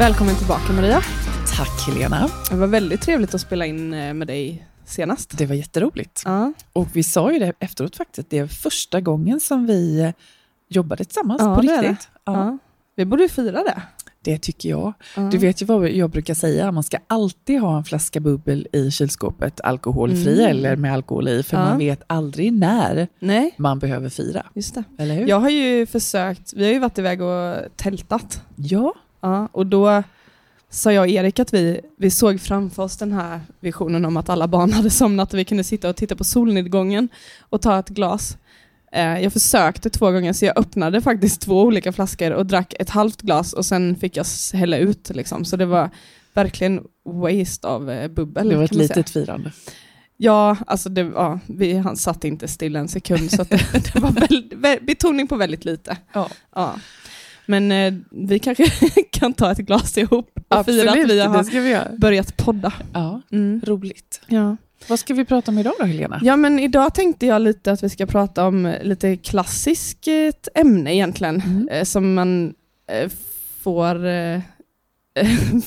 Välkommen tillbaka Maria. Tack Helena. Det var väldigt trevligt att spela in eh, med dig senast. Det var jätteroligt. Ja, Och vi sa ju det efteråt faktiskt, det är första gången som vi eh, jobbade tillsammans Ja, på det är riktigt. Ja, ja. Vi borde ju fira det. Det tycker jag. Ja. Du vet ju vad jag brukar säga, man ska alltid ha en flaska bubbel i kylskåpet, alkoholfri Mm. eller med alkohol i, för Ja. man vet aldrig när Nej, man behöver fira. just det. Eller hur? Jag har ju försökt, vi har ju varit iväg och tältat. Ja. Ja, och då sa jag och Erik att vi, vi såg framför oss den här visionen om att alla barn hade somnat och vi kunde sitta och titta på solnedgången och ta ett glas. Eh, Jag försökte två gånger så jag öppnade faktiskt två olika flaskor och drack ett halvt glas och sen fick jag hälla ut. Liksom. Så det var verkligen waste av eh, bubbel. Det var ett man säga. litet firande. Ja, alltså det, ja, vi, han satt inte still en sekund så det, det var väl, vä- betoning på väldigt lite. Ja. Ja. Men eh, vi kanske kan ta ett glas ihop och fira att vi har vi börjat podda. Ja, Mm. roligt. Ja. Vad ska vi prata om idag då Helena? ja, men idag tänkte jag lite att vi ska prata om lite klassiskt eh, ämne egentligen, Mm. eh, som man eh, får, eh,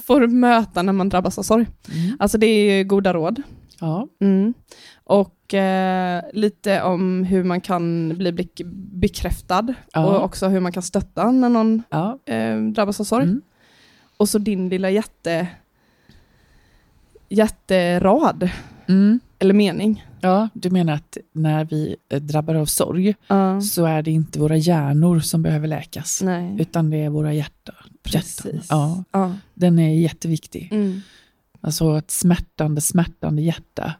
får möta när man drabbas av sorg. Mm. Alltså det är goda råd. Ja. Mm. Och eh, lite om hur man kan bli bekräftad Ja. och också hur man kan stötta när någon Ja. eh, drabbas av sorg. Mm. Och så din lilla jätte, jätterad, Mm. eller mening. Ja, du menar att när vi eh, drabbar av sorg Ja. så är det inte våra hjärnor som behöver läkas, Nej, utan det är våra hjärtan. precis. Ja, Ja. den är jätteviktig. Mm. Alltså ett smärtande, smärtande hjärta.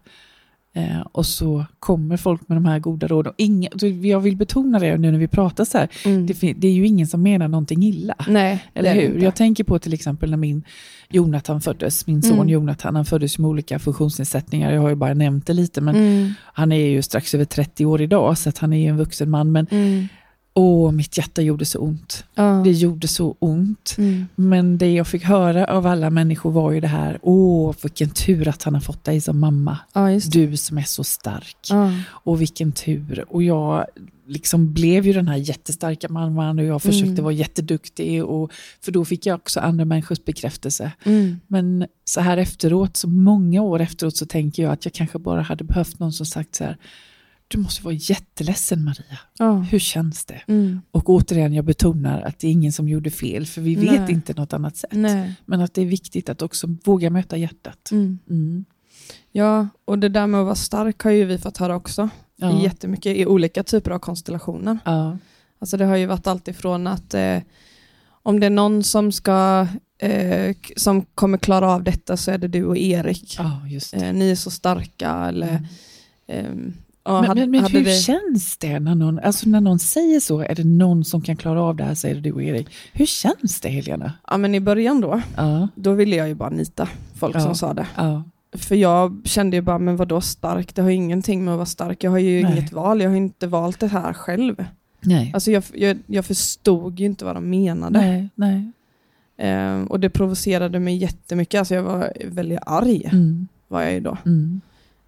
Eh, och så kommer folk med de här goda råden. Inga, jag vill betona det nu när vi pratar så här, Mm. det, det är ju ingen som menar någonting illa. Nej, Eller hur? inte. Jag tänker på till exempel när min Jonathan föddes, min son Mm. Jonathan, han föddes med olika funktionsnedsättningar, jag har ju bara nämnt det lite, men Mm. han är ju strax över 30 år idag, så han är ju en vuxen man, men Mm. Åh, mitt hjärta gjorde så ont. Ja. Det gjorde så ont. Mm. Men det jag fick höra av alla människor var ju det här, åh, vilken tur att han har fått dig som mamma. ja. Du som är så stark. Ja. Och vilken tur. Och jag liksom blev ju den här jättestarka mamman och jag försökte Mm. vara jätteduktig. Och, för då fick jag också andra människors bekräftelse. Mm. Men så här efteråt, så många år efteråt, så tänker jag att jag kanske bara hade behövt någon som sagt så här, du måste vara jätteledsen Maria. Ja. Hur känns det? Mm. Och återigen, jag betonar att det är ingen som gjorde fel, för vi vet Nej. inte något annat sätt. Nej. Men att det är viktigt att också våga möta hjärtat. Mm. Mm. Ja, och det där med att vara stark har ju vi fått höra också. Ja. Jättemycket i olika typer av konstellationer. Ja. Alltså det har ju varit allt ifrån att eh, om det är någon som ska eh, som kommer klara av detta så är det du och Erik. ja. Eh, ni är så starka eller Mm. ehm, ja, Men, hade- men, men hur det- känns det när någon, alltså när någon säger så? Är det någon som kan klara av det här, säger du och Erik. Hur känns det Helena? Ja men i början då, Ja, då ville jag ju bara nita folk Ja. som sa det. ja, För jag kände ju bara, men vadå stark? Det har ju ingenting med att vara stark. Jag har ju Nej. inget val, jag har inte valt det här själv. nej. Alltså jag, jag, jag förstod ju inte vad de menade. nej, nej. Ehm, och det provocerade mig jättemycket. Alltså jag var väldigt arg, Mm, var jag ju då. mm,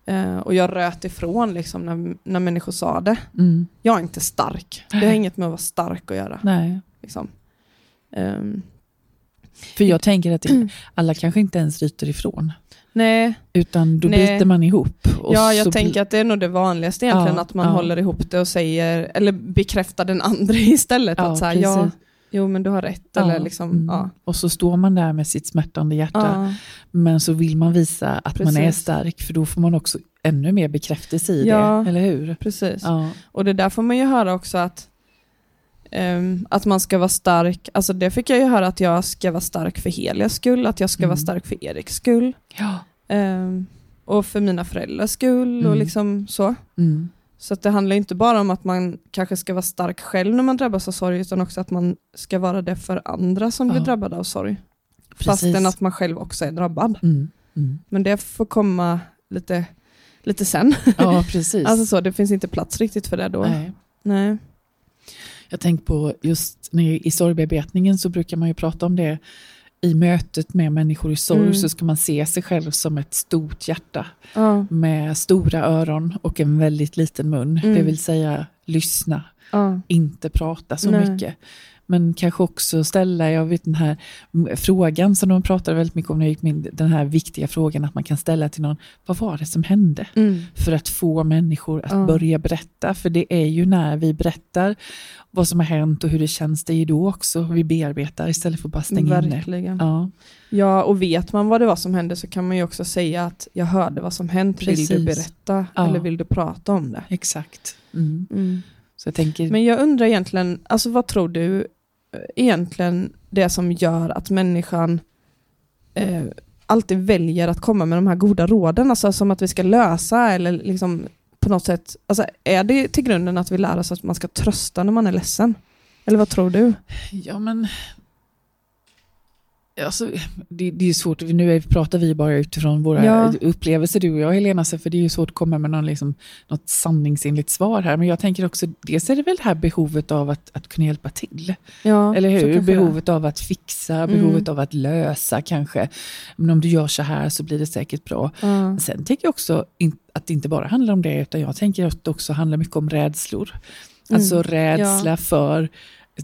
Ehm, och jag röt ifrån liksom när, när människor sa det. mm. Jag är inte stark. Det har inget med att vara stark att göra. Nej. Liksom. Ehm, För jag tänker att det, alla kanske inte ens ryter ifrån. nej, Utan då Nej. biter man ihop. ja, jag tänker att det är nog det vanligaste egentligen, Ja, att man ja. håller ihop det och säger, eller bekräftar den andra istället. Ja, att så här, precis. Jo men du har rätt. Ja, Eller liksom, mm. ja. Och så står man där med sitt smärtande hjärta. Ja, Men så vill man visa att man är Precis. stark, för då får man också ännu mer bekräftelse i Ja. det. Eller hur? precis. Och det där får man ju höra också att ehm, att man ska vara stark, alltså det fick jag ju höra att jag ska vara stark för Helias skull, att jag ska Mm. vara stark för Eriks skull. ja. ehm, och för mina föräldrars skull och Mm. liksom så. Mm. Så det handlar inte bara om att man kanske ska vara stark själv när man drabbas av sorg, utan också att man ska vara det för andra som blir Ja. drabbade av sorg. Precis. Fastän att man själv också är drabbad. Mm. Mm. Men det får komma lite, lite sen. Ja, precis. Alltså så, det finns inte plats riktigt för det då. Nej. Nej. Jag tänker på just när, i sorgbearbetningen så brukar man ju prata om det. I mötet med människor i sorg Mm. så ska man se sig själv som ett stort hjärta Ja. med stora öron och en väldigt liten mun. Mm. Det vill säga lyssna, Ja. inte prata så Nej. mycket. Men kanske också ställa, jag vet den här frågan som de pratade väldigt mycket om när jag gick min, den här viktiga frågan att man kan ställa till någon, vad var det som hände? Mm. För att få människor att Ja. börja berätta, för det är ju när vi berättar vad som har hänt och hur det känns, det är ju då också vi bearbetar istället för att bara stänga inne. Verkligen. Ja, Ja, och vet man vad det var som hände så kan man ju också säga att jag hörde vad som hänt, vill du Precis. berätta Ja. eller vill du prata om det? exakt. Mm. Så jag tänker, Men jag undrar egentligen, alltså vad tror du egentligen det som gör att människan eh, alltid väljer att komma med de här goda råden, alltså som att vi ska lösa eller liksom på något sätt, alltså är det till grunden att vi lär oss att man ska trösta när man är ledsen? Eller vad tror du? Ja, men... Alltså, det, det är svårt, nu pratar vi bara utifrån våra Ja. upplevelser, du och jag Helena, så för det är ju svårt att komma med någon, liksom, något sanningsenligt svar här. Men jag tänker också, dels är det väl det här behovet av att, att kunna hjälpa till. Ja, Eller hur? det. Behovet av att fixa, Mm. behovet av att lösa kanske. Men om du gör så här så blir det säkert bra. Ja. Sen tänker jag också att det inte bara handlar om det, utan jag tänker att det också handlar mycket om rädslor. Alltså Mm. rädsla för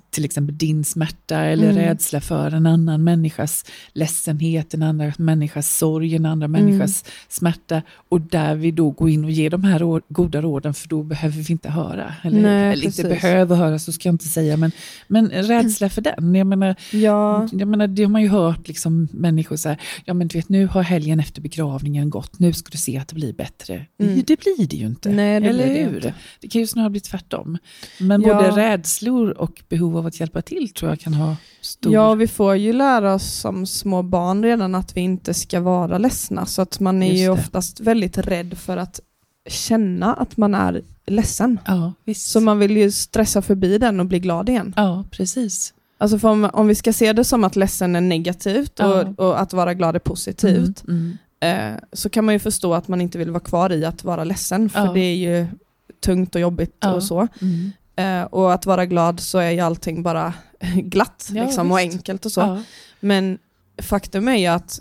till exempel din smärta eller Mm. rädsla för en annan människas ledsenhet, en annan människas sorg, en annan Mm. människas smärta. Och där vi då går in och ger de här goda råden, för då behöver vi inte höra. Eller, Nej, eller inte behöver höra, så ska jag inte säga, men, men rädsla för den. Jag menar, Ja. jag menar, det har man ju hört liksom, människor säga, ja men du vet nu har helgen efter begravningen gått, nu ska du se att det blir bättre. Mm. Det, det blir det ju inte. Nej, det eller det hur? inte. Det kan ju snarare bli tvärtom. Men Ja. både rädslor och behov av att hjälpa till tror jag kan ha stor... Ja, vi får ju lära oss som små barn redan att vi inte ska vara ledsna. Så att man är Just ju det. oftast väldigt rädd för att känna att man är ledsen. ja visst. Så man vill ju stressa förbi den och bli glad igen. Ja, precis. Alltså om, om vi ska se det som att ledsen är negativt och, Ja. och att vara glad är positivt, Mm, mm. eh, så kan man ju förstå att man inte vill vara kvar i att vara ledsen, för Ja. det är ju tungt och jobbigt Ja. och så. Mm. Eh, och att vara glad så är ju allting bara glatt Ja, liksom, och enkelt och så. Ja. Men faktum är ju att,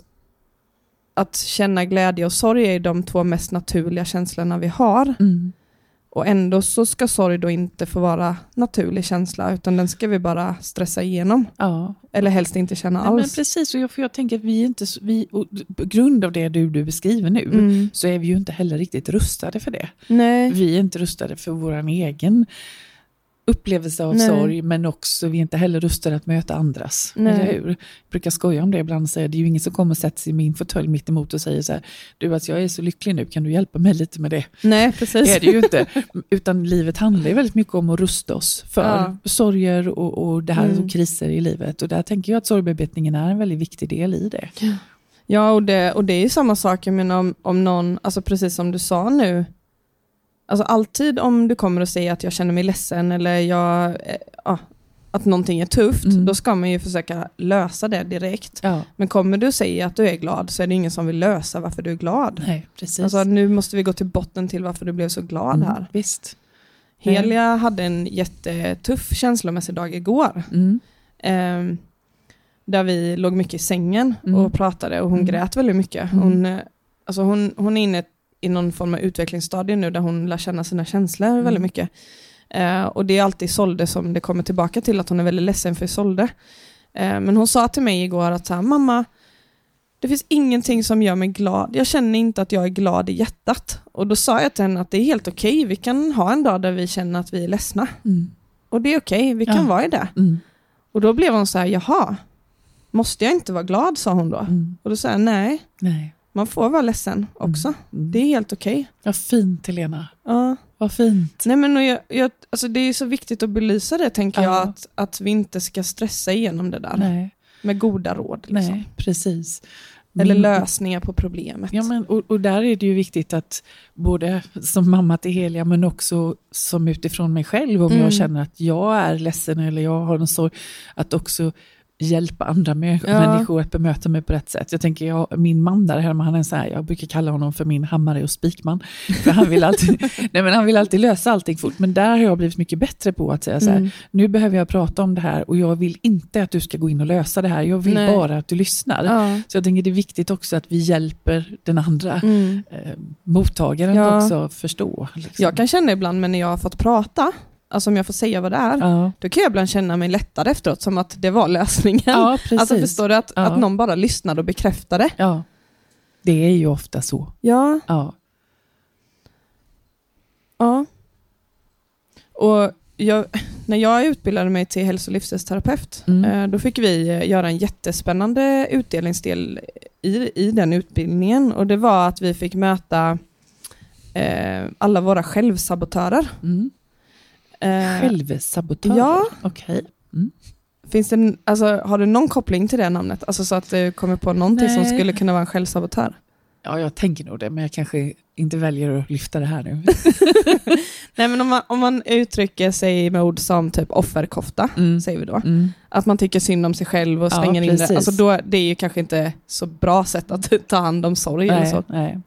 att känna glädje och sorg är de två mest naturliga känslorna vi har. Mm. Och ändå så ska sorg då inte få vara naturlig känsla, utan den ska vi bara stressa igenom. ja. Eller helst inte känna Nej, men alls. precis, och jag, för jag tänker att vi inte, vi, på grund av det du, du beskriver nu, Mm. så är vi ju inte heller riktigt rustade för det. Nej. Vi är inte rustade för vår egen upplevelse av Nej. sorg, men också vi är inte heller rustade att möta andras. Nej. Eller hur? Jag brukar skoja om det ibland och säga, det är ju ingen som kommer och sätter sig i min fåtölj mitt emot och säger så här, du att jag är så lycklig nu, kan du hjälpa mig lite med det? Nej, precis. Det är det ju inte. Utan livet handlar ju väldigt mycket om att rusta oss för Ja. sorger och, och det här Mm. och kriser i livet. Och där tänker jag att sorgbearbetningen är en väldigt viktig del i det. Ja, och det, och det är ju samma sak, jag menar om, om någon, alltså precis som du sa nu, alltså alltid om du kommer och säger att jag känner mig ledsen eller jag, eh, ja, att någonting är tufft, Mm. då ska man ju försöka lösa det direkt. Ja, Men kommer du säger att du är glad så är det ingen som vill lösa varför du är glad. nej, precis. Alltså nu måste vi gå till botten till varför du blev så glad Mm, här. Visst. Helia hade en jättetuff känslomässig dag igår. Mm. Ehm, där vi låg mycket i sängen Mm. och pratade och hon Mm. grät väldigt mycket. Mm. Hon, eh, alltså hon, hon är inne i någon form av utvecklingsstadie nu där hon lär känna sina känslor Mm. väldigt mycket. Eh, och det är alltid Solde som det kommer tillbaka till, att hon är väldigt ledsen för Solde. Eh, men hon sa till mig igår att så här, mamma, det finns ingenting som gör mig glad. Jag känner inte att jag är glad i hjärtat. Och då sa jag till henne att det är helt okej, vi kan ha en dag där vi känner att vi är ledsna. Mm. Och det är okej, vi kan Ja. vara i det. Mm. Och då blev hon så här, jaha, måste jag inte vara glad, sa hon då. Mm. Och då sa jag, nej, Nej. Man får vara ledsen också. Mm. Det är helt okej. Vad fint Helena. Ja. Vad fint. Nej, men jag, jag, alltså det är så viktigt att belysa det, tänker Ja. jag, att, att vi inte ska stressa igenom det där. Nej, Med goda råd. Liksom. nej precis. Eller lösningar på problemet. Ja, men, och, och där är det ju viktigt att både som mamma till Helia men också som utifrån mig själv om Mm. jag känner att jag är ledsen eller jag har en sorg, att också hjälpa andra Ja. människor att bemöta mig på rätt sätt. Jag tänker, jag, min man där hemma, han är så här, jag brukar kalla honom för min hammare och spikman. För han vill alltid, nej men han vill alltid lösa allting fort. Men där har jag blivit mycket bättre på att säga så här, Mm. nu behöver jag prata om det här och jag vill inte att du ska gå in och lösa det här. Jag vill Nej. bara att du lyssnar. Ja. Så jag tänker det är viktigt också att vi hjälper den andra Mm. eh, mottagaren Ja. också förstå. Liksom. Jag kan känna ibland, men när jag har fått prata, alltså om jag får säga vad det är, Ja, då kan jag ibland känna mig lättad efteråt, som att det var lösningen. ja alltså förstår du, att, Ja. att någon bara lyssnade och bekräftade. Ja, det är ju ofta så. Ja, Ja. ja. Och jag, när jag utbildade mig till hälso och livsstilsterapeut, Mm. eh, då fick vi eh, göra en jättespännande utdelningsdel i, i den utbildningen. Och det var att vi fick möta eh, alla våra självsabotörer. Mm. Eh, Självsabotör? ja. Okej. Finns det, alltså, har du någon koppling till det namnet? Alltså så att du kommer på någonting som Nej. skulle kunna vara en självsabotör? Ja, jag tänker nog det, men jag kanske inte väljer att lyfta det här nu. Nej men om man, om man uttrycker sig med ord som typ offerkofta, Mm. säger vi då. Mm. Att man tycker synd om sig själv och Ja, slänger in det. Alltså då, det är ju kanske inte så bra sätt att ta hand om sorg. Eller, så. Nej,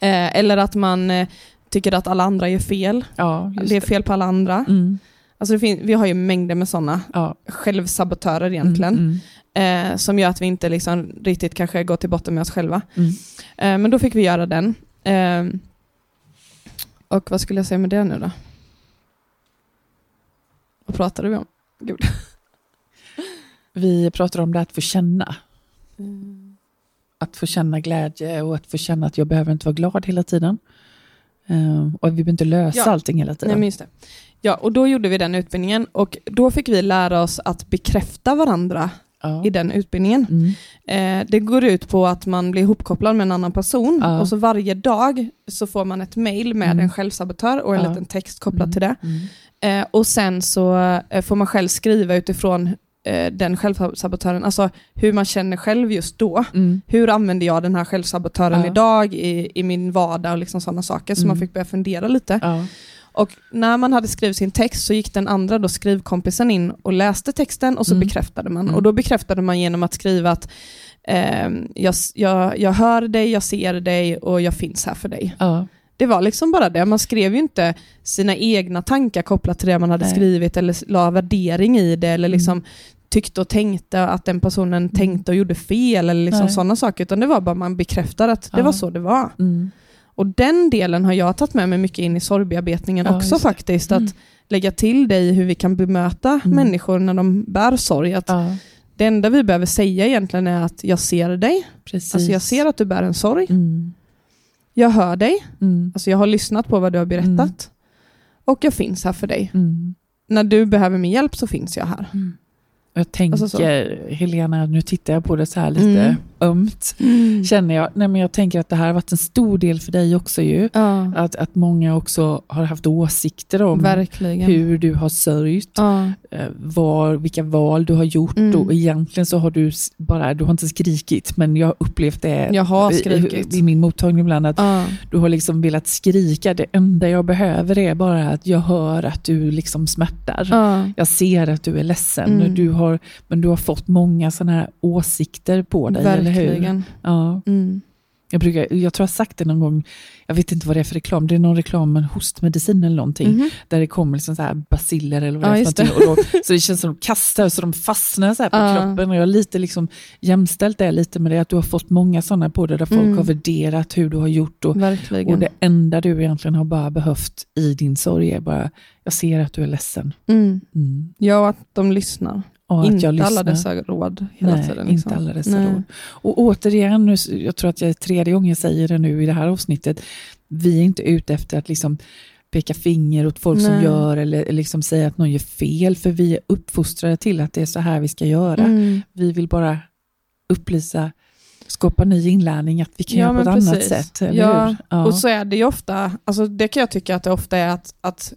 nej. Eh, eller att man eh, tycker att alla andra gör fel. Ja, just det är fel på alla andra. Mm. Alltså det fin- vi har ju mängder med sådana Ja. självsabotörer egentligen. Mm. eh, som gör att vi inte liksom riktigt kanske går till botten med oss själva. Mm. Eh, men då fick vi göra den. Eh, och vad skulle jag säga med det nu då? Vad pratade vi om? Gud. Vi pratar om det att få känna. Att få känna glädje och att få känna att jag behöver inte vara glad hela tiden. Eh, och vi behöver inte lösa Ja. allting hela Nej, tiden. men just det. Ja, och då gjorde vi den utbildningen och då fick vi lära oss att bekräfta varandra ja. i den utbildningen. Mm. Eh, det går ut på att man blir ihopkopplad med en annan person Ja. och så varje dag så får man ett mail med Mm. en självsabotör och en Ja. liten text kopplat Mm. till det. Mm. Eh, och sen så eh, får man själv skriva utifrån eh, den självsabotören, alltså hur man känner själv just då. Mm. Hur använder jag den här självsabotören Ja. idag i, i min vardag och liksom sådana saker. Så Mm. man fick börja fundera lite. Ja. Och när man hade skrivit sin text så gick den andra då skrivkompisen in och läste texten och så Mm. bekräftade man. Mm. Och då bekräftade man genom att skriva att ehm, jag, jag, jag hör dig, jag ser dig och jag finns här för dig. Ja. Det var liksom bara det. Man skrev ju inte sina egna tankar kopplat till det man hade Nej. skrivit eller la värdering i det eller Mm. liksom tyckte och tänkte att den personen tänkte och gjorde fel eller liksom sådana saker. Utan det var bara man bekräftade att det Ja. var så det var. Mm. Och den delen har jag tagit med mig mycket in i sorgbearbetningen Ja, också faktiskt. Mm. Att lägga till det i hur vi kan bemöta Mm. människor när de bär sorg. Att Ja, Det enda vi behöver säga egentligen är att jag ser dig. precis. Alltså jag ser att du bär en sorg. Mm. Jag hör dig. Mm. Alltså jag har lyssnat på vad du har berättat. Mm. Och jag finns här för dig. Mm. När du behöver min hjälp så finns jag här. Jag tänker, Alltså så. Helena, nu tittar jag på det så här lite Mm. Ömt. Känner jag, nej men jag tänker att det här har varit en stor del för dig också ju. Ja, Att, att många också har haft åsikter om verkligen. hur du har sörjt, Ja. eh, var, vilka val du har gjort Mm. och egentligen så har du bara, du har inte skrikit men jag har upplevt det Jag har i- skrikit. i, i min mottagning ibland att Ja. du har liksom velat skrika, det enda jag behöver är bara att jag hör att du liksom smärtar. Ja. Jag ser att du är ledsen, Mm. du har, men du har fått många sådana här åsikter på dig, hur? Verkligen. Ja. Mm. Jag, brukar, jag tror jag har sagt det någon gång, jag vet inte vad det är för reklam, det är någon reklam med hostmedicin eller någonting, Mhm. där det kommer liksom så här basiller eller vad Ja, det är just för någonting. Och då, så det känns som de kastar så de fastnar så på Ja. kroppen. Och jag har lite liksom jämställt det lite med det, att du har fått många sådana på det, där folk Mm. har värderat hur du har gjort. Och, Verkligen. och det enda du egentligen har bara behövt i din sorg är bara, jag ser att du är ledsen. mm. Mm. Ja, och att de lyssnar. Och inte alla dessa råd hela Nej, tiden. Liksom. inte alla dessa Nej. råd. Och återigen, nu, jag tror att jag är tredje gången jag säger det nu i det här avsnittet, vi är inte ute efter att liksom peka finger åt folk som Nej. gör eller liksom säga att någon gör fel, för vi är uppfostrade till att det är så här vi ska göra. Mm. Vi vill bara upplysa, skapa ny inlärning, att vi kan Ja, göra på ett men annat precis. sätt. Ja, hur? Ja. Och så är det ju ofta, alltså det kan jag tycka att det ofta är att, att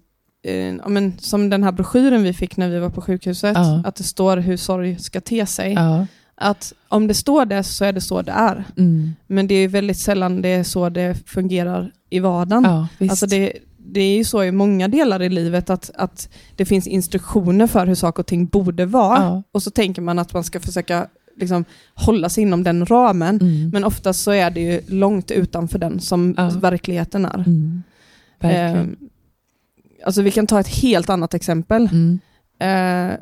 eh, men, som den här broschyren vi fick när vi var på sjukhuset, Ja. att det står hur sorg ska te sig. ja. Att om det står det så är det så det är. Mm. Men det är väldigt sällan det är så det fungerar i vardagen. ja. Alltså det, det är ju så i många delar i livet att, att det finns instruktioner för hur saker och ting borde vara. Och så tänker man att man ska försöka liksom, hålla sig inom den ramen. Mm. Men oftast så är det ju långt utanför den som verkligheten är. Mm. Verkligen. Alltså vi kan ta ett helt annat exempel. Mm. Eh,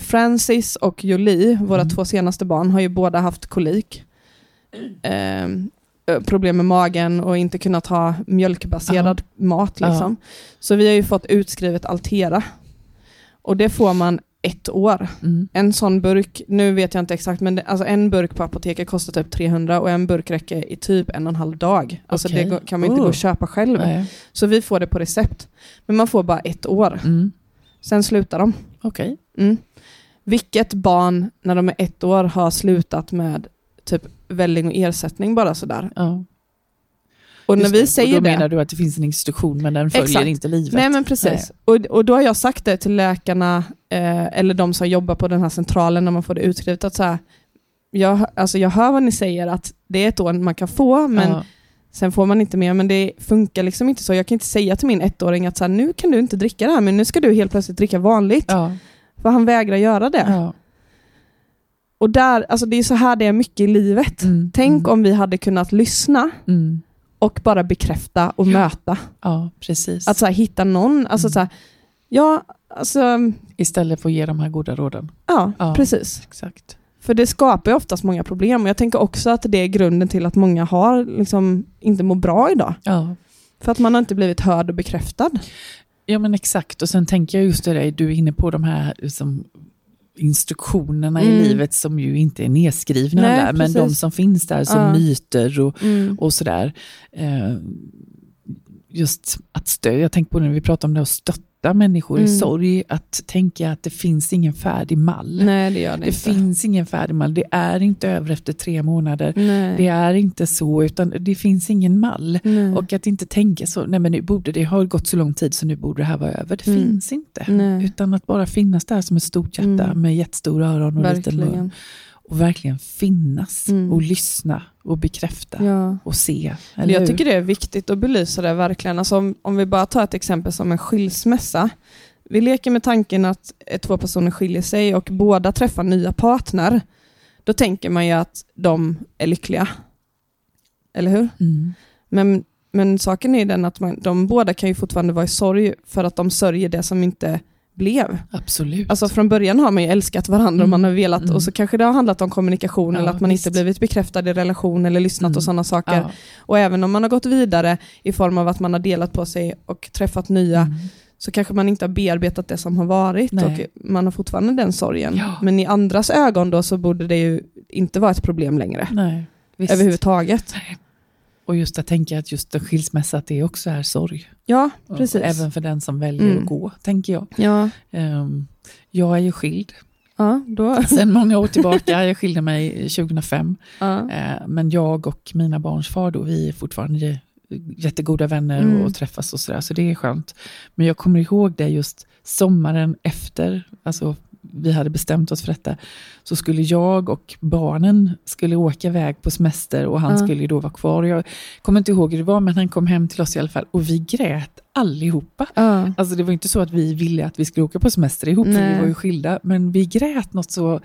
Francis och Jolie, våra Mm. två senaste barn, har ju båda haft kolik. Eh, problem med magen och inte kunnat ha mjölkbaserad mat. Liksom. Så vi har ju fått utskrivet Altera Och det får man ett år. Mm. En sån burk, nu vet jag inte exakt, men det, alltså en burk på apoteket kostar typ 300 och en burk räcker i typ en och en halv dag. Alltså Okej. det kan man inte Oh. gå och köpa själv. Nej. Så vi får det på recept. Men man får bara ett år. Mm. Sen slutar de. Okej. Mm. Vilket barn när de är ett år har slutat med typ välling och ersättning bara sådär? Ja. Och när Just vi det. säger och då det... menar du att det finns en instruktion men den följer Exakt. inte livet? Nej men precis. Och, och då har jag sagt det till läkarna eh, eller de som jobbar på den här centralen när man får det utskrivet att så här, jag, alltså jag hör vad ni säger att det är ett år man kan få men ja. sen får man inte mer men det funkar liksom inte så. Jag kan inte säga till min ettåring att så här, nu kan du inte dricka det här men nu ska du helt plötsligt dricka vanligt. Ja. För han vägrar göra det. Ja. Och där, alltså det är så här det är mycket i livet. Mm. Tänk Mm. om vi hade kunnat lyssna Mm. Och bara bekräfta och Ja. möta. Ja, precis. Att så här, hitta någon, alltså Mm. så här, ja, alltså, Istället för att ge de här goda råden. ja, Ja. precis. Exakt. För det skapar ju oftast många problem och jag tänker också att det är grunden till att många har liksom inte mår bra idag. Ja. För att man har inte blivit hörd och bekräftad. ja, men exakt. Och sen tänker jag just det där, du är inne på de här liksom, instruktionerna Mm. i livet som ju inte är nedskrivna Nej, där, men de precis. som finns där som Ja. myter och, Mm. och sådär. Eh, just att stödja, jag tänker på när vi pratar om det att stötta människor i Mm. sorg, att tänka att det finns ingen färdig mall. Nej det gör det, det inte. finns ingen färdig mall, det är inte över efter tre månader. Nej. Det är inte så, utan det finns ingen mall. Nej. Och att inte tänka så, nej men nu borde det har gått så lång tid så nu borde det här vara över. Det Mm. finns inte. Utan att bara finnas där som ett stort hjärta Mm. med jättestora öron och liten mun. Och verkligen finnas Mm. och lyssna och bekräfta Ja. och se. Eller jag hur? tycker det är viktigt att belysa det verkligen. Alltså om, om vi bara tar ett exempel som en skilsmässa. Vi leker med tanken att eh, två personer skiljer sig och båda träffar nya partner. Då tänker man ju att de är lyckliga. Eller hur? Mm. Men, men saken är den att man, de båda kan ju fortfarande vara i sorg för att de sörjer det som inte blev. Absolut. Alltså från början har man ju älskat varandra och man har velat Mm. och så kanske det har handlat om kommunikation Ja, eller att man visst. inte blivit bekräftad i relation eller lyssnat Mm. och sådana saker. ja. Och även om man har gått vidare i form av att man har delat på sig och träffat nya Mm. så kanske man inte har bearbetat det som har varit Nej. och man har fortfarande den sorgen. Ja. Men i andras ögon då så borde det ju inte vara ett problem längre. Nej, visst. Överhuvudtaget. Och just att tänka att just en skilsmässa, att det också är sorg. Ja, Och precis. Även för den som väljer Mm. att gå, tänker jag. Ja, Ehm, jag är ju skild ja, då. sedan många år tillbaka. Jag skilde mig 2005. Ja. Eh, Men jag och mina barns far då, vi är fortfarande jättegoda vänner Mm. och träffas och sådär, så det är skönt. Men jag kommer ihåg det just sommaren efter, alltså vi hade bestämt oss för detta, så skulle jag och barnen skulle åka iväg på semester och han Ja. skulle ju då vara kvar. Jag kommer inte ihåg hur det var, men han kom hem till oss i alla fall och vi grät allihopa. Ja. Alltså det var inte så att vi ville att vi skulle åka på semester ihop, för Nej. vi var ju skilda, men vi grät något så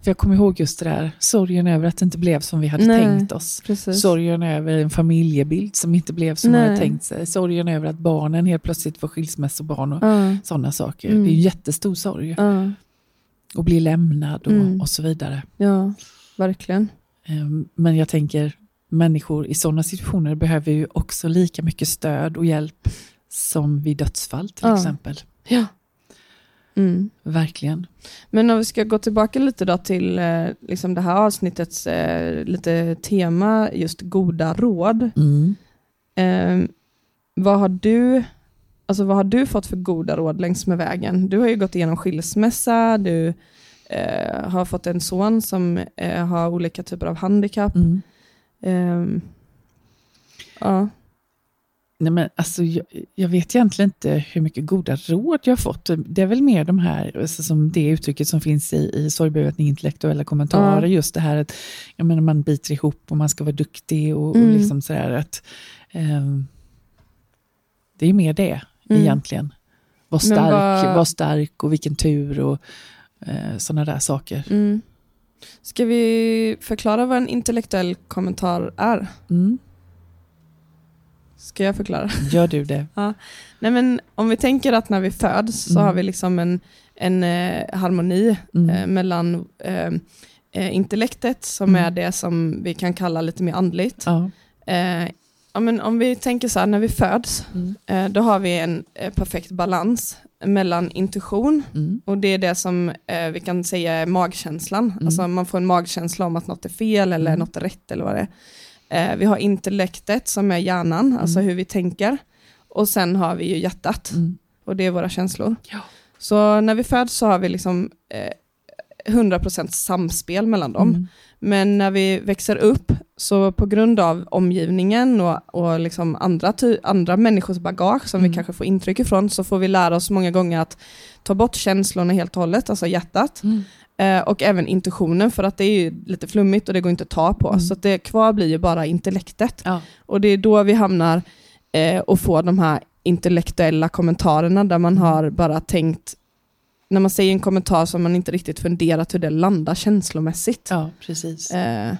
för jag kommer ihåg just det där, sorgen över att det inte blev som vi hade Nej. tänkt oss. Precis. Sorgen över en familjebild som inte blev som man Nej. hade tänkt sig. Sorgen över att barnen helt plötsligt var skilsmässobarn och Ja. sådana saker. Mm. Det är en jättestor sorg. Ja. Och bli lämnad och, Mm. och så vidare. ja, verkligen. Ehm, Men jag tänker, människor i sådana situationer behöver ju också lika mycket stöd och hjälp som vid dödsfall till Ja. exempel. Ja. Mm. Verkligen. Men om vi ska gå tillbaka lite då till eh, liksom det här avsnittets eh, lite tema, just goda råd. Mm. Eh, vad, har du, alltså vad har du fått för goda råd längs med vägen? Du har ju gått igenom skilsmässa, du eh, har fått en son som eh, har olika typer av handikapp. Mm. Eh, ja. Nej, men alltså, jag, jag vet egentligen inte hur mycket goda råd jag har fått. Det är väl mer de här, alltså, som det uttrycket som finns i, i sorgbearbetning, intellektuella kommentarer. Ja. Just det här att jag menar, man biter ihop och man ska vara duktig. och, Mm. och liksom sådär att ehm, Det är mer det Mm. egentligen. Var stark, vad- var stark och vilken tur och eh, sådana där saker. Mm. Ska vi förklara vad en intellektuell kommentar är? Mm. Ska jag förklara? Gör du det? Nej, men om vi tänker att när vi föds så Mm. har vi liksom en, en eh, harmoni Mm. eh, mellan eh, eh, intellektet som Mm. är det som vi kan kalla lite mer andligt Ja. Ja, men om vi tänker så här, när vi föds, Mm. eh, då har vi en eh, perfekt balans mellan intuition, Mm. och det är det som eh, vi kan säga är magkänslan. Mm. Alltså man får en magkänsla om att något är fel eller Mm. något är rätt eller vad det är. Vi har intellektet som är hjärnan, alltså hur vi tänker. Och sen har vi ju hjärtat, Mm. och det är våra känslor. Ja. Så när vi föds så har vi liksom eh, 100% samspel mellan dem. Mm. Men när vi växer upp, så på grund av omgivningen och, och liksom andra, andra människors bagage som Mm. vi kanske får intryck ifrån, så får vi lära oss många gånger att ta bort känslorna helt och hållet, alltså hjärtat. Mm. Eh, och även intuitionen, för att det är lite flummigt och det går inte att ta på. Mm. Så det kvar blir ju bara intellektet. Ja. Och det är då vi hamnar eh, och får de här intellektuella kommentarerna där man Mm. har bara tänkt, när man säger en kommentar så har man inte riktigt funderat hur det landar känslomässigt. ja, precis. Eh,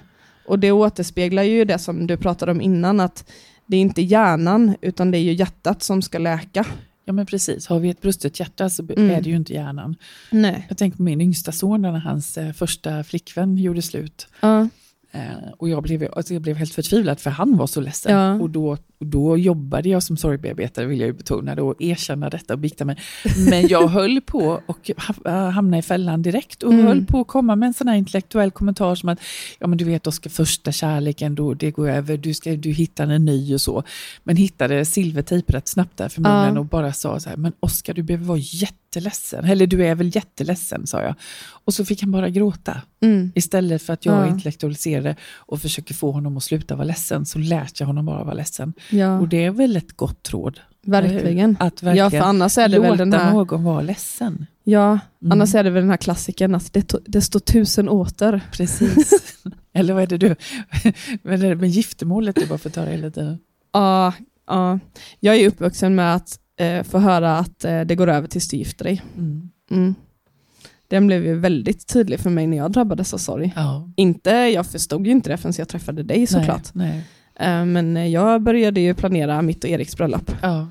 och det återspeglar ju det som du pratade om innan, att det är inte hjärnan utan det är ju hjärtat som ska läka. Ja, men precis. Har vi ett brustet hjärta så Mm. är det ju inte hjärnan. Nej. Jag tänker på min yngsta son när hans eh, första flickvän gjorde slut. Eh, och jag blev, alltså jag blev helt förtvivlad för han var så ledsen. Ja. Och då, då jobbade jag som sorgbearbetare, vill jag ju betona, och erkänna detta och bikta mig. Men jag höll på och ha- hamna i fällan direkt och Mm. höll på att komma med en sån här intellektuell kommentar som att, ja men du vet Oskar, första kärleken, då, det går över, du, ska, du hittar en ny och så. Men hittade silvertejp rätt snabbt där för munnen Ja. och bara sa så här, men Oskar du behöver vara jätteledsen, eller du är väl jätteledsen, sa jag. Och så fick han bara gråta. Mm. Istället för att jag Ja. intellektualiserade och försöker få honom att sluta vara ledsen, så lät jag honom bara vara ledsen. ja, Och det är väl ett gott råd? verkligen. Att Ja, verkligen för annars är det låta väl den här... någon vara ledsen. Ja, Mm. annars är det väl den här klassiken att det, det står tusen åter. Precis. Eller vad är det du... med giftermålet du bara får ta hela tiden? Ja, ja. Jag är uppvuxen med att eh, få höra att eh, det går över tills du gifter dig. Mm. Mm. Den blev ju väldigt tydlig för mig när jag drabbades av sorg. Ja. Inte, jag förstod ju inte det förrän jag träffade dig såklart. Nej, Eh, men jag började ju planera mitt och Eriks bröllop. nej. Ja.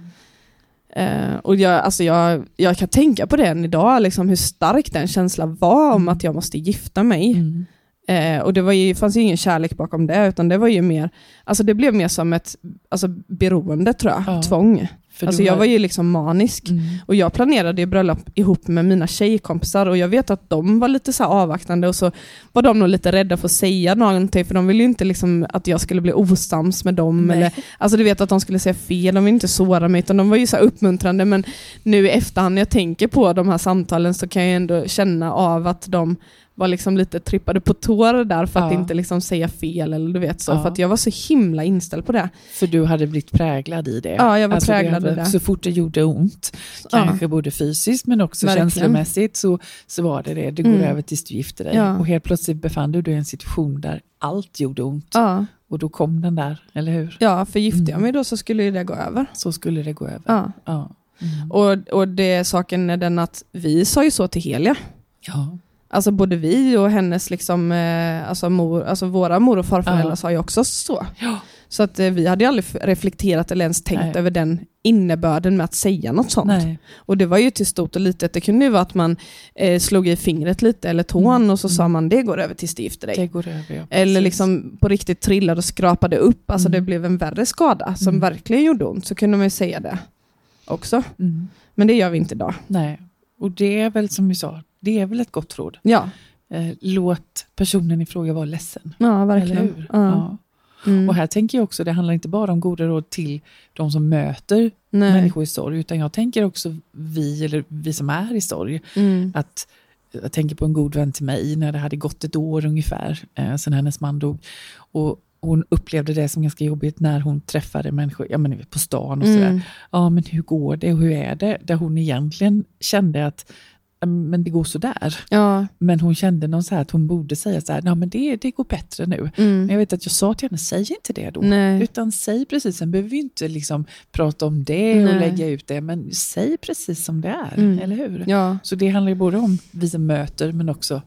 Eh, och jag, alltså jag, jag kan tänka på det än idag, liksom hur stark den känslan var om Mm. att jag måste gifta mig. Mm. Eh, och det var ju, fanns ju ingen kärlek bakom det, utan det var ju mer, alltså det blev mer som ett alltså beroende tror jag, Ja. tvång. För Alltså du jag har- var ju liksom manisk. Mm. Och jag planerade ju bröllop ihop med mina tjejkompisar och jag vet att de var lite så avvaktande och så var de nog lite rädda för att säga någonting för de ville ju inte liksom att jag skulle bli osams med dem. Nej. Eller, alltså du vet att de skulle säga fel, de ville inte såra mig utan de var ju så uppmuntrande men nu i efterhand när jag tänker på de här samtalen så kan jag ändå känna av att de var liksom lite trippade på tår där för att Ja. inte liksom säga fel eller du vet så. Ja. För att jag var så himla inställd på det. För du hade blivit präglad i det. Ja, jag var Alltså, präglad i det. Så fort det gjorde ont, kanske både fysiskt men också Verkligen. känslomässigt, så, så var det det. Det går Mm. över tills du gifter dig. Och helt plötsligt befann du dig i en situation där allt gjorde ont. Och då kom den där, eller hur? ja för gifte jag Mm. mig då så skulle det gå över. Så skulle det gå över. Ja. Ja. Mm. Och, och det saken är den att vi sa ju så till Helia. ja. Alltså både vi och hennes, liksom, eh, alltså, mor, alltså våra mor och farföräldrar Ja. sa ju också så. Ja. Så att eh, vi hade aldrig reflekterat eller ens tänkt Nej. över den innebörden med att säga något sånt. Nej. Och det var ju till stort och litet. Det kunde ju vara att man eh, slog i fingret lite eller tån Mm. och så sa Mm. man det går över tills du gifter dig. Det går över, ja. Eller liksom på riktigt trillade och skrapade upp, alltså Mm. det blev en värre skada som Mm. verkligen gjorde ont, så kunde man ju säga det också. Mm. Men det gör vi inte idag. Nej. Och det är väl som vi sa, det är väl ett gott råd. Ja, Eh, låt personen i fråga vara ledsen. ja verkligen. Ja. Ja. Mm. Och här tänker jag också, det handlar inte bara om goda råd till de som möter Nej. människor i sorg, utan jag tänker också vi, eller vi som är i sorg, Mm. att jag tänker på en god vän till mig när det hade gått ett år ungefär eh, sedan hennes man dog. Och hon upplevde det som ganska jobbigt när hon träffade människor ja, men på stan och sådär. Mm. Ja, men hur går det och hur är det? Där hon egentligen kände att men det går sådär. Ja. Men hon kände någon så att hon borde säga så här, ja men det, det går bättre nu. Men Mm. jag vet att jag sa till henne, säg inte det då. Nej. Utan säg precis, sen behöver vi inte liksom prata om det och Nej. lägga ut det, men säg precis som det är, Mm. eller hur? Ja. Så det handlar ju både om vi som möter, men också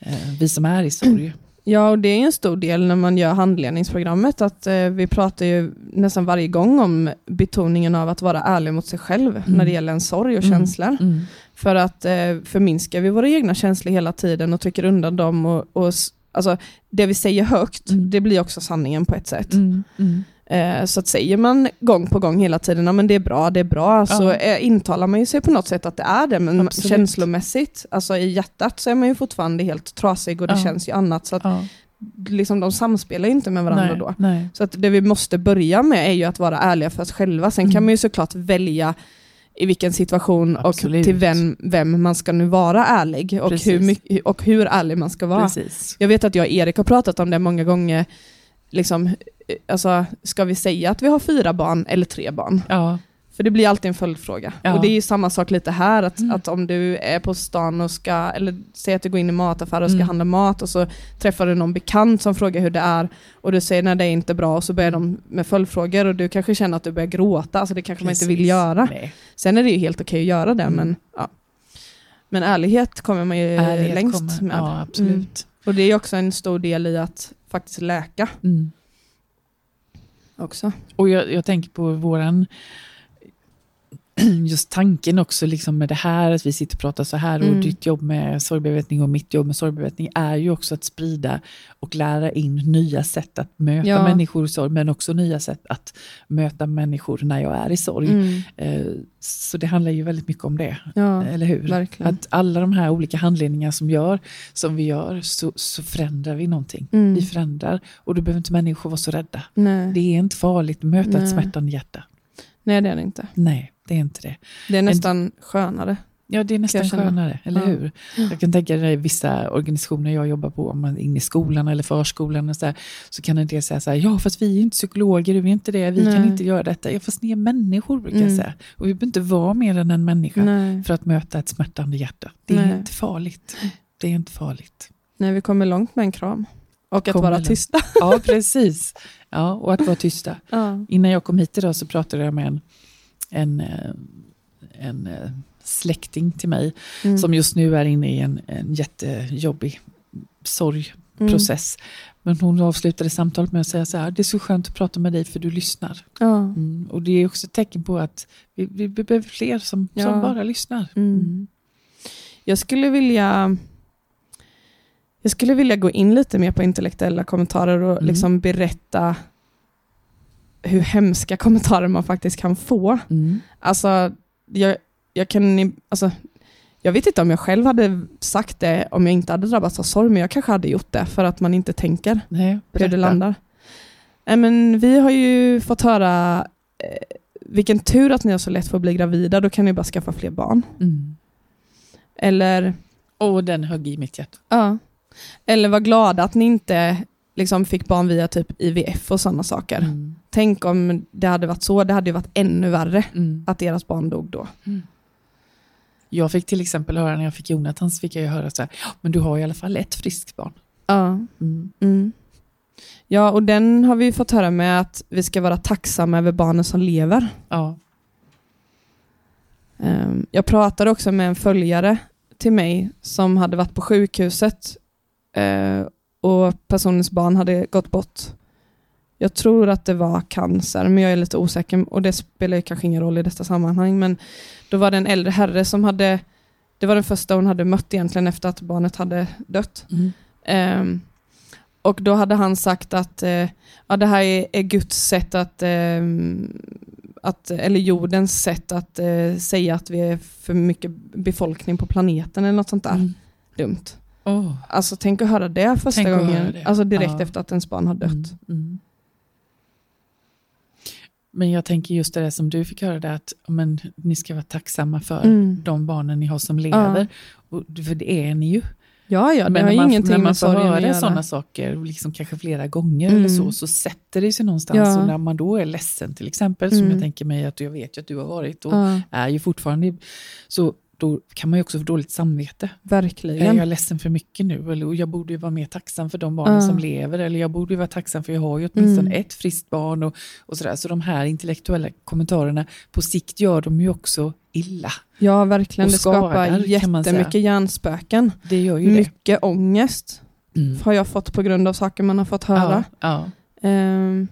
eh, vi som är i sorg. ja, och det är en stor del när man gör handledningsprogrammet att eh, vi pratar ju nästan varje gång om betoningen av att vara ärlig mot sig själv när det gäller en sorg och Mm. känslor. Mm. För att eh, förminskar vi våra egna känslor hela tiden och trycker undan dem och, och alltså, det vi säger högt, Mm. det blir också sanningen på ett sätt. Mm. Mm. Eh, så att säger man gång på gång hela tiden, ja men det är bra, det är bra, så eh, intalar man ju sig på något sätt att det är det, men Absolut. känslomässigt, alltså i hjärtat så är man ju fortfarande helt trasig och det känns ju annat, så att liksom, de samspelar ju inte med varandra Nej, då. nej. Så att det vi måste börja med är ju att vara ärliga för oss själva. Sen kan Mm. man ju såklart välja i vilken situation Absolut. och till vem, vem man ska nu vara ärlig och Precis. hur, mycket, och hur ärlig man ska vara. Precis. Jag vet att jag och Erik har pratat om det många gånger. Liksom, eh, alltså, ska vi säga att vi har fyra barn eller tre barn? Ja. För det blir alltid en följdfråga. Ja. Och det är ju samma sak lite här, att, Mm. att om du är på stan och ska, eller säg att du går in i mataffär och ska Mm. handla mat och så träffar du någon bekant som frågar hur det är och du säger nej det är inte bra och så börjar de med följdfrågor och du kanske känner att du börjar gråta, alltså det kanske man inte vill Precis. göra. Nej. Sen är det ju helt okej att göra det, Mm. men ja. Men ärlighet kommer man ju Ärlighet längst kommer- med. Ja, absolut. Och det är också en stor del i att faktiskt läka Mm. också. Och jag, jag tänker på våran just tanken också liksom med det här, att vi sitter och pratar så här Mm. och ditt jobb med sorgbearbetning och mitt jobb med sorgbearbetning är ju också att sprida och lära in nya sätt att möta Ja. människor i sorg, men också nya sätt att möta människor när jag är i sorg. Mm. Eh, Så det handlar ju väldigt mycket om det, Ja, eller hur? verkligen. Att alla de här olika handledningar som, gör, som vi gör, så, så förändrar vi någonting. Mm. Vi förändrar, och då behöver inte människor vara så rädda. Nej. Det är inte farligt att möta Nej. ett smärtande hjärta. Nej, det är det inte. Nej, det är inte det. Det är nästan skönare. Ja, det är nästan jag skönare, eller Ja. hur? Jag kan tänka dig vissa organisationer jag jobbar på, om man är inne i skolan eller förskolan, och så, här, så kan en del säga så här, ja fast vi är inte psykologer, vi är inte det, vi kan Nej. inte göra detta. Ja, fast ni är människor, brukar jag Mm. säga. Och vi behöver inte vara mer än en människa Nej. för att möta ett smärtande hjärta. Det är Nej. inte farligt. Det är inte farligt. Nej, vi kommer långt med en kram. Och att vara tysta. Ja, precis. Ja, och att vara tysta. Ja. Innan jag kom hit idag så pratade jag med en, en, eh, en eh, släkting till mig Mm. som just nu är inne i en, en jättejobbig sorgprocess. Men hon avslutade samtalet med att säga så här, det är så skönt att prata med dig för du lyssnar. Mm. Ja. Mm. Och det är också ett tecken på att vi, vi behöver fler som, Ja. som bara lyssnar. Mm. Jag skulle vilja jag skulle vilja gå in lite mer på intellektuella kommentarer och Mm. liksom berätta hur hemska kommentarer man faktiskt kan få. Mm. Alltså, jag, jag kan... Alltså, jag vet inte om jag själv hade sagt det om jag inte hade drabbats av sorg, men jag kanske hade gjort det för att man inte tänker Nej, hur det landar. Nej, men vi har ju fått höra eh, vilken tur att ni har så lätt för att bli gravida, då kan ni bara skaffa fler barn. Mm. Eller, Och den högg i mitt hjärta. ja. Eller var glada att ni inte liksom, fick barn via typ IVF och sådana saker. Mm. Tänk om det hade varit så, det hade ju varit ännu värre Mm. att deras barn dog då. Jag fick till exempel höra när jag fick Jonathan så fick jag höra så här, "Ja, men du har i alla fall ett friskt barn. Ja. Mm. Mm. Ja, och den har vi fått höra med att vi ska vara tacksamma över barnen som lever. Ja. Ehm, Jag pratade också med en följare till mig som hade varit på sjukhuset eh, och personens barn hade gått bort. Jag tror att det var cancer, men jag är lite osäker och det spelar ju kanske ingen roll i detta sammanhang. Men då var det en äldre herre som hade, det var den första hon hade mött egentligen efter att barnet hade dött. Mm. Ehm, och då hade han sagt att eh, ja, det här är, är Guds sätt att, ehm, att, eller jordens sätt att eh, säga att vi är för mycket befolkning på planeten eller något sånt där. Mm. Dumt. Åh. Alltså tänk att höra det första Tänk gången, alltså direkt Ja. efter att ens barn har dött. Mm, mm. Men jag tänker just det som du fick höra, där, att men, ni ska vara tacksamma för Mm. de barnen ni har som lever. Och, för det är ni ju. Ja, ja, det Men har när man, ingenting när man får höra sådana saker, liksom kanske flera gånger Mm. eller så, så sätter det sig någonstans. Ja. Och när man då är ledsen till exempel, som Mm. jag tänker mig att jag vet att du har varit och Ja, är ju fortfarande, så då kan man ju också få dåligt samvete. Är verkligen. jag ledsen för mycket nu? Eller jag borde ju vara mer tacksam för de barnen Ja. som lever. Eller jag borde ju vara tacksam för jag har ju åtminstone Mm. ett friskt barn. Och, och sådär. Så de här intellektuella kommentarerna, på sikt gör de ju också illa. Ja, verkligen. Och Det skapar skadar, jättemycket hjärnspöken. Det gör ju det. Mycket ångest Mm. har jag fått på grund av saker man har fått höra. Ja, ja. Ehm,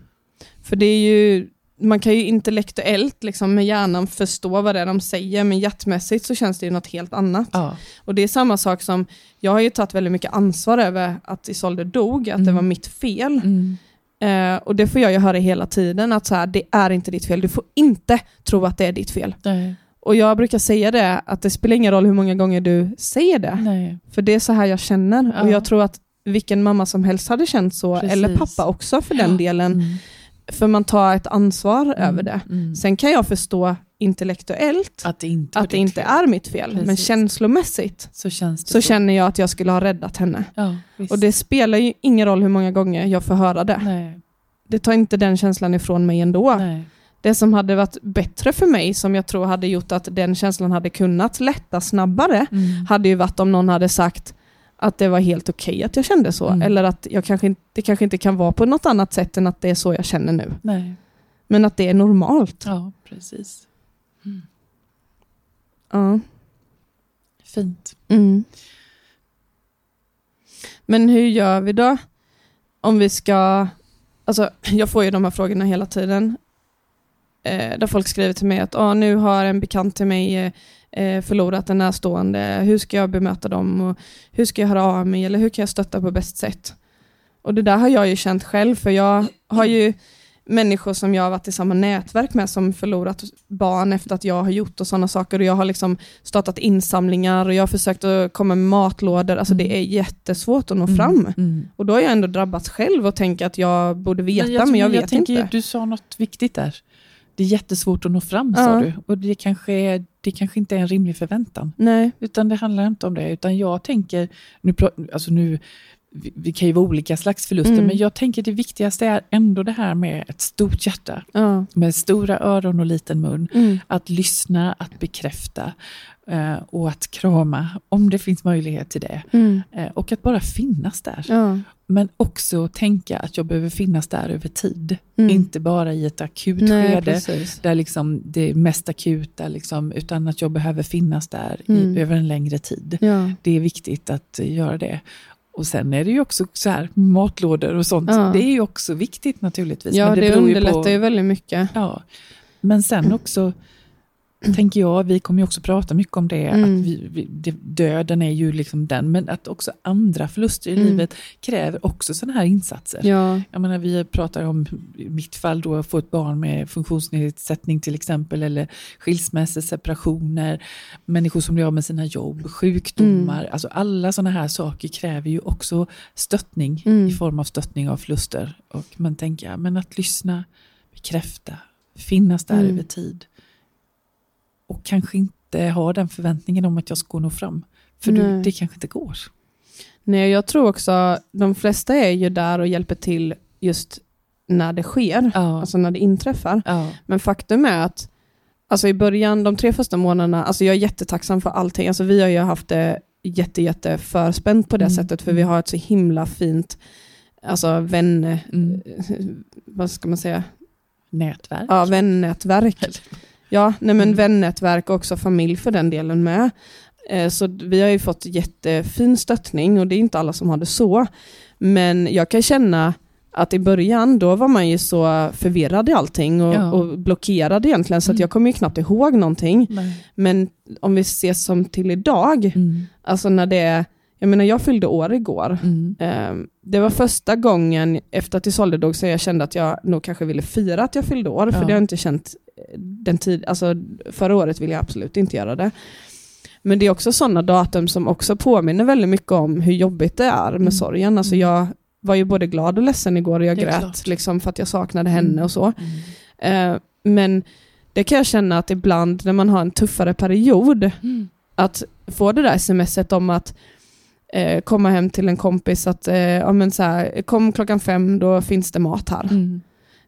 för det är ju, man kan ju intellektuellt liksom med hjärnan förstå vad det är de säger, men hjärtmässigt så känns det ju något helt annat. ja. Och det är samma sak som, jag har ju tagit väldigt mycket ansvar över att Isolde dog, att det Mm. var mitt fel. Mm. Eh, och det får jag ju höra hela tiden, att så här, det är inte ditt fel. Du får inte tro att det är ditt fel. Nej. Och jag brukar säga det, att det spelar ingen roll hur många gånger du säger det. Nej. För det är så här jag känner. Ja. Och jag tror att vilken mamma som helst hade känt så, Precis. eller pappa också för den Ja. delen. Mm. För man tar ett ansvar Mm. över det. Mm. Sen kan jag förstå intellektuellt Att det inte, att det inte är mitt fel, men Precis. känslomässigt Så känns det så känner jag att jag skulle ha räddat henne. Ja. Och det spelar ju ingen roll hur många gånger jag får höra det. Nej. Det tar inte den känslan ifrån mig ändå. Nej. Det som hade varit bättre för mig, som jag tror hade gjort att den känslan hade kunnat lätta snabbare, Mm. hade ju varit om någon hade sagt att det var helt okej att jag kände så. Mm. Eller att jag kanske inte, det kanske inte kan vara på något annat sätt än att det är så jag känner nu. Nej. Men att det är normalt. Ja, precis. Ja. Fint. Mm. Men hur gör vi då? Om vi ska... Alltså, jag får ju de här frågorna hela tiden. Eh, där folk skriver till mig att ah, nu har en bekant till mig eh, förlorat en närstående. Hur ska jag bemöta dem? Och hur ska jag höra av mig? Eller hur kan jag stötta på bäst sätt? Och det där har jag ju känt själv, för jag har ju människor som jag har varit i samma nätverk med som förlorat barn efter att jag har gjort och sådana saker. Och jag har liksom startat insamlingar och jag har försökt att komma med matlådor. Alltså det är jättesvårt att nå fram. Mm. Och då har jag ändå drabbats själv och tänker att jag borde veta, men jag, tror- vet tänker, inte. Du sa något viktigt där. Det är jättesvårt att nå fram, sa Ja. du. Och det kanske, är, det kanske inte är en rimlig förväntan. Nej. Utan det handlar inte om det. Utan jag tänker, nu, alltså nu vi, vi kan ju vara olika slags förluster, Mm. men jag tänker det viktigaste är ändå det här med ett stort hjärta. Ja. Med stora öron och liten mun. Mm. Att lyssna, att bekräfta och att krama om det finns möjlighet till det. Mm. Eh, och att bara finnas där. Ja. Men också tänka att jag behöver finnas där över tid. Mm. Inte bara i ett akut Nej, skede, precis. där liksom det är mest akuta, liksom, utan att jag behöver finnas där Mm. i, över en längre tid. Ja. Det är viktigt att eh, göra det. Och sen är det ju också så här, matlådor och sånt. Ja. Det är ju också viktigt naturligtvis. ja, men det, ju underlättar på- ju väldigt mycket. Ja, men sen också tänker jag, vi kommer ju också prata mycket om det, Mm. att vi, vi, det, döden är ju liksom den, men att också andra förluster i Mm. livet kräver också sådana här insatser. Ja. Jag menar, vi pratar om, i mitt fall då, att få ett barn med funktionsnedsättning till exempel, eller skilsmässor, separationer, människor som blir av med sina jobb, sjukdomar, Mm. alltså alla sådana här saker kräver ju också stöttning Mm. i form av stöttning av förluster. Och man tänker, men att lyssna, bekräfta, finnas där Mm. över tid. Och kanske inte ha den förväntningen om att jag ska nå fram. För du, det kanske inte går. Nej, jag tror också, de flesta är ju där och hjälper till just när det sker, Ja. alltså när det inträffar. ja. Men faktum är att alltså i början, de tre första månaderna, alltså jag är jättetacksam för allting. Alltså vi har ju haft det jätte, jätte förspänt på det Mm. sättet, för vi har ett så himla fint alltså vän, Mm. vad ska man säga, Nätverk. ja, vännätverk. Ja, nej men Mm. vännätverk och också familj för den delen med. Eh, Så vi har ju fått jättefin stöttning och det är inte alla som har det så. Men jag kan känna att i början då var man ju så förvirrad i allting och, Ja. och blockerad egentligen så att Mm. jag kommer ju knappt ihåg någonting. Nej. Men om vi ser som till idag, Mm. alltså när det är, jag menar jag fyllde år igår. Mm. Eh, Det var första gången efter att Isolde dog så jag kände att jag nog kanske ville fira att jag fyllde år, för Ja. det har jag inte känt den tid, alltså förra året ville jag absolut inte göra det. Men det är också sådana datum som också påminner väldigt mycket om hur jobbigt det är med Mm. sorgen. Alltså jag var ju både glad och ledsen igår och jag grät klart. liksom för att jag saknade henne Mm. och så. Mm. Eh, Men det kan jag känna att ibland när man har en tuffare period, Mm. att få det där smset om att eh, komma hem till en kompis att eh, ja, men så här, kom klockan fem, då finns det mat här. Mm.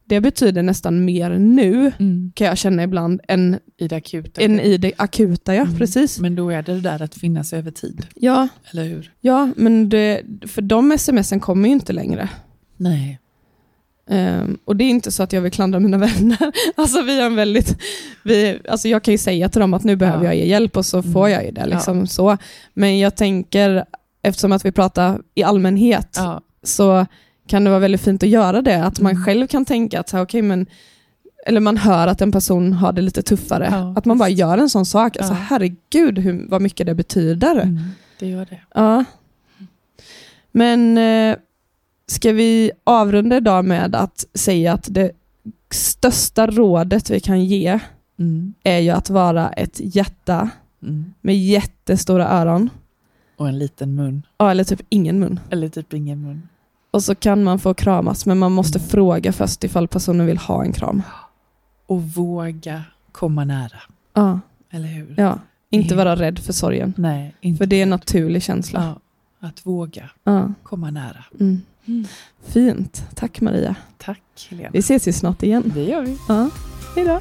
Det betyder nästan mer nu, Mm. kan jag känna ibland, än, I det akuta. än i det akuta. Ja, Mm. precis. Men då är det det där att finnas över tid, Ja, eller hur? ja men det, för de smsen kommer ju inte längre. Nej. Ehm, och det är inte så att jag vill klandra mina vänner. Alltså vi har en väldigt, vi, alltså jag kan ju säga till dem att nu behöver Ja. jag er hjälp och så Mm. får jag ju det. Liksom, så. Men jag tänker, eftersom att vi pratar i allmänhet, Ja. så kan det vara väldigt fint att göra det. Att man Mm. själv kan tänka att, så här, okej, men, eller man hör att en person har det lite tuffare. Ja, att man bara gör en sån sak. Alltså, Ja. herregud hur, vad mycket det betyder. Mm. Det gör det. Ja. Men eh, Ska vi avrunda idag med att säga att det största rådet vi kan ge Mm. är ju att vara ett hjärta Mm. med jättestora öron. Och en liten mun. Ja, eller typ ingen mun. Eller typ ingen mun. Och så kan man få kramas, men man måste Mm. fråga först ifall personen vill ha en kram. Och våga komma nära. Ja, Eller hur? ja. Inte Mm. vara rädd för sorgen. Nej, inte För det är en naturlig känsla. ja, Att våga Ja. komma nära. Mm. Fint. Tack Maria. Tack Helena. Vi ses ju snart igen. Det gör vi. Ja. Hej då.